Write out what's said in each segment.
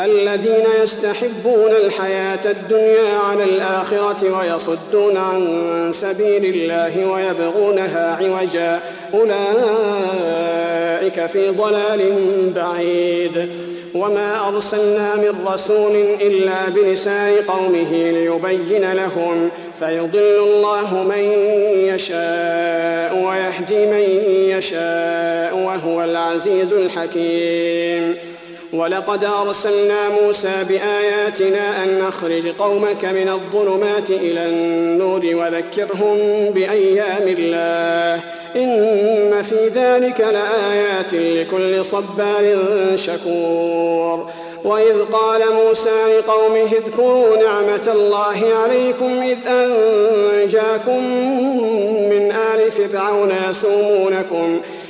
الذين يستحبون الحياة الدنيا على الآخرة ويصدون عن سبيل الله ويبغونها عوجا. أولئك في ضلال بعيد. وما أرسلنا من رسول إلا بلسان قومه ليبين لهم. فيضل الله من يشاء ويهدي من يشاء وهو العزيز الحكيم. ولقد أرسلنا موسى بآياتنا أن نخرج قومك من الظلمات إلى النور وذكرهم بأيام الله. إن في ذلك لآيات لكل صبار شكور. وإذ قال موسى لقومه اذكروا نعمة الله عليكم إذ أنجاكم من آل فرعون يسومونكم.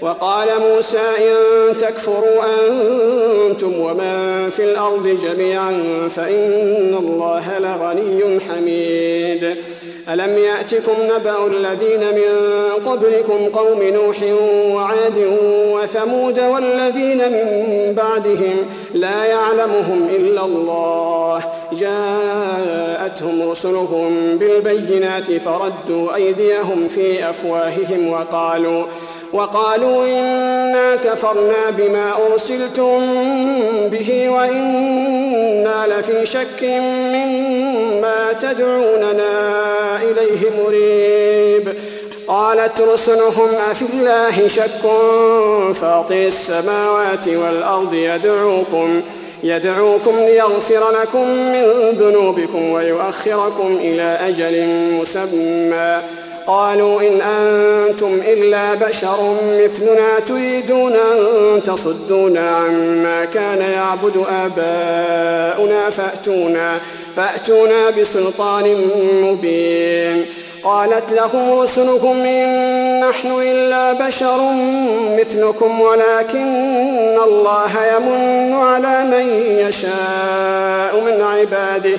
وقال موسى إن تكفروا أنتم ومن في الأرض جميعا فإن الله لغني حميد. ألم يأتكم نبأ الذين من قبلكم قوم نوح وعاد وثمود والذين من بعدهم لا يعلمهم إلا الله. جاءتهم رسلهم بالبينات فردوا أيديهم في أفواههم وقالوا وقالوا إنا كفرنا بما أرسلتم به وإنا لفي شك مما تدعوننا إليه مريب. قالت رسلهم أفي الله شك فاطر السماوات والأرض يدعوكم يدعوكم ليغفر لكم من ذنوبكم ويؤخركم إلى أجل مسمى. قالوا إن أنتم إلا بشر مثلنا تريدون أن تصدونا عما كان يعبد آباؤنا فأتونا فأتونا بسلطان مبين. قالت لهم رسلكم إن نحن إلا بشر مثلكم ولكن الله يمن على من يشاء من عباده.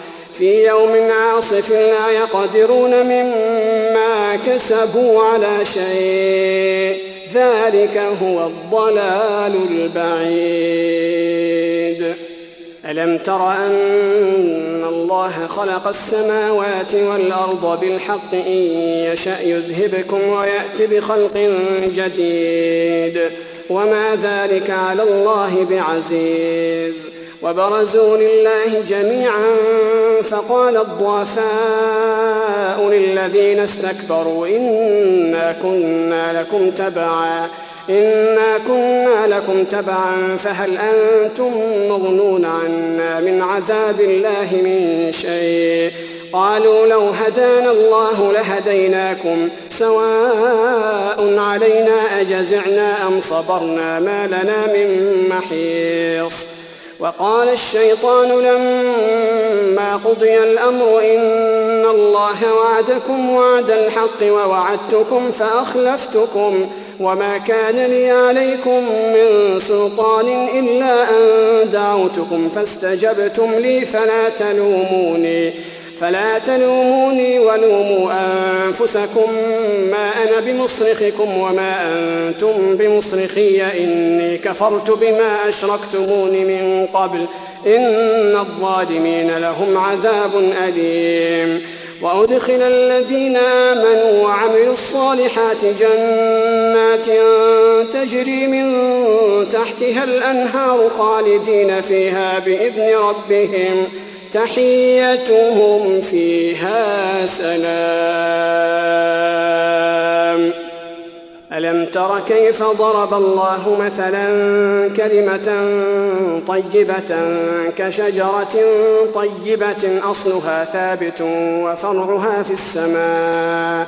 في يوم عاصف لا يقدرون مما كسبوا على شيء. ذلك هو الضلال البعيد. ألم تر أن الله خلق السماوات والأرض بالحق إن يشأ يذهبكم ويأت بخلق جديد. وما ذلك على الله بعزيز. وبرزوا لله جميعا فقال الضعفاء للذين استكبروا إنا كنا لكم تبعا إنا كنا لكم تبعا فهل أنتم مغنون عنا من عذاب الله من شيء؟ قالوا لو هدانا الله لهديناكم سواء علينا أجزعنا أم صبرنا ما لنا من محيص. وقال الشيطان لما قضي الأمر إن الله وعدكم وعد الحق ووعدتكم فأخلفتكم وما كان لي عليكم من سلطان إلا أن دعوتكم فاستجبتم لي فلا تلوموني فلا تلوموني ولوموا أنفسكم ما أنا بمصرخكم وما أنتم بمصرخي. إني كفرت بما أشركتمون من قبل. إن الظالمين لهم عذاب أليم. وأدخل الذين آمنوا وعملوا الصالحات جنات تجري من تحتها الأنهار خالدين فيها بإذن ربهم. تحيتهم فيها سلام. ألم تر كيف ضرب الله مثلا كلمة طيبة كشجرة طيبة أصلها ثابت وفرعها في السماء.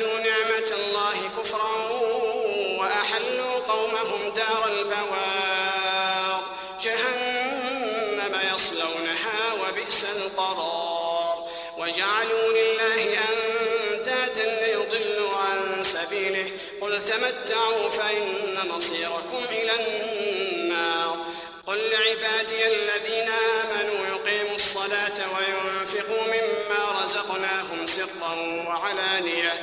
بدلوا نعمة الله كفرا وأحلوا قومهم دار البوار. جهنم يصلونها وبئس القرار. وجعلوا لله أندادا ليضلوا عن سبيله. قل تمتعوا فإن مصيركم إلى النار. قل لعبادي الذين آمنوا يقيموا الصلاة وينفقوا مما رزقناهم سرا وعلانية.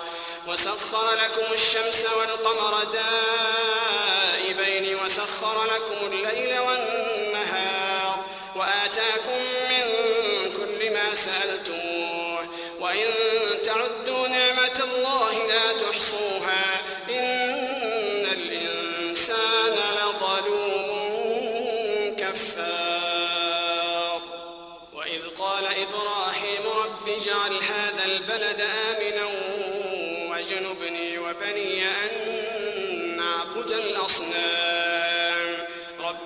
وسخر لكم الشمس والقمر دائبين وسخر لكم الليل والنهار وآتاكم من كل ما سألتموه. وإن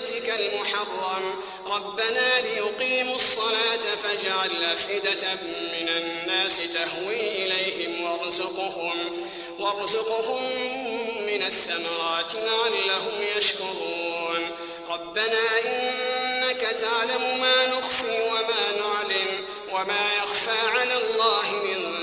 بيتك المحرم. ربنا ليقيموا الصلاة فاجعل أفئدة من الناس تهوي إليهم وارزقهم وارزقهم من الثمرات لعلهم يشكرون. ربنا إنك تعلم ما نخفي وما نعلن وما يخفى على الله من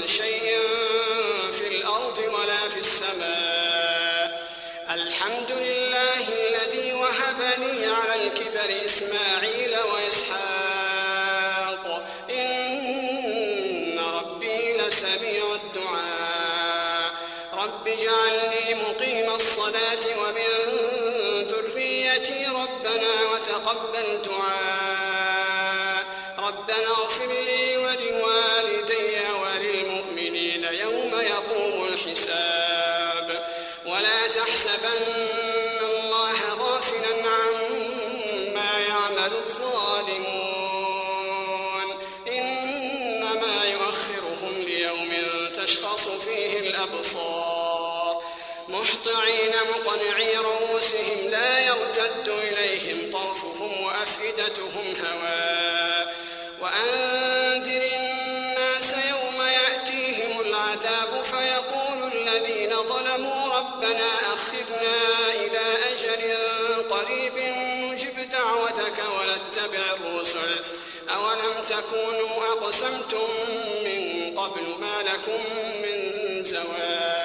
دعاء مهطعين مقنعي رؤوسهم لا يرتد إليهم طرفهم وأفئدتهم هواء وأنذر الناس يوم يأتيهم العذاب فيقول الذين ظلموا ربنا أخرنا إلى أجل قريب نجب دعوتك ونتبع الرسل. أولم تكونوا أقسمتم من قبل ما لكم من زوال؟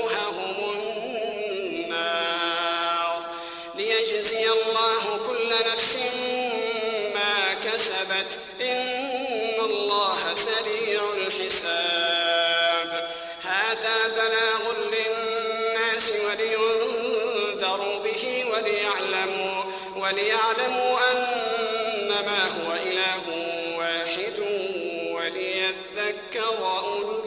كسبت إن الله سريع الحساب. هذا بلاغ للناس ولينذروا به وليعلموا وليعلموا أنما هو إله واحد وليذكر أولو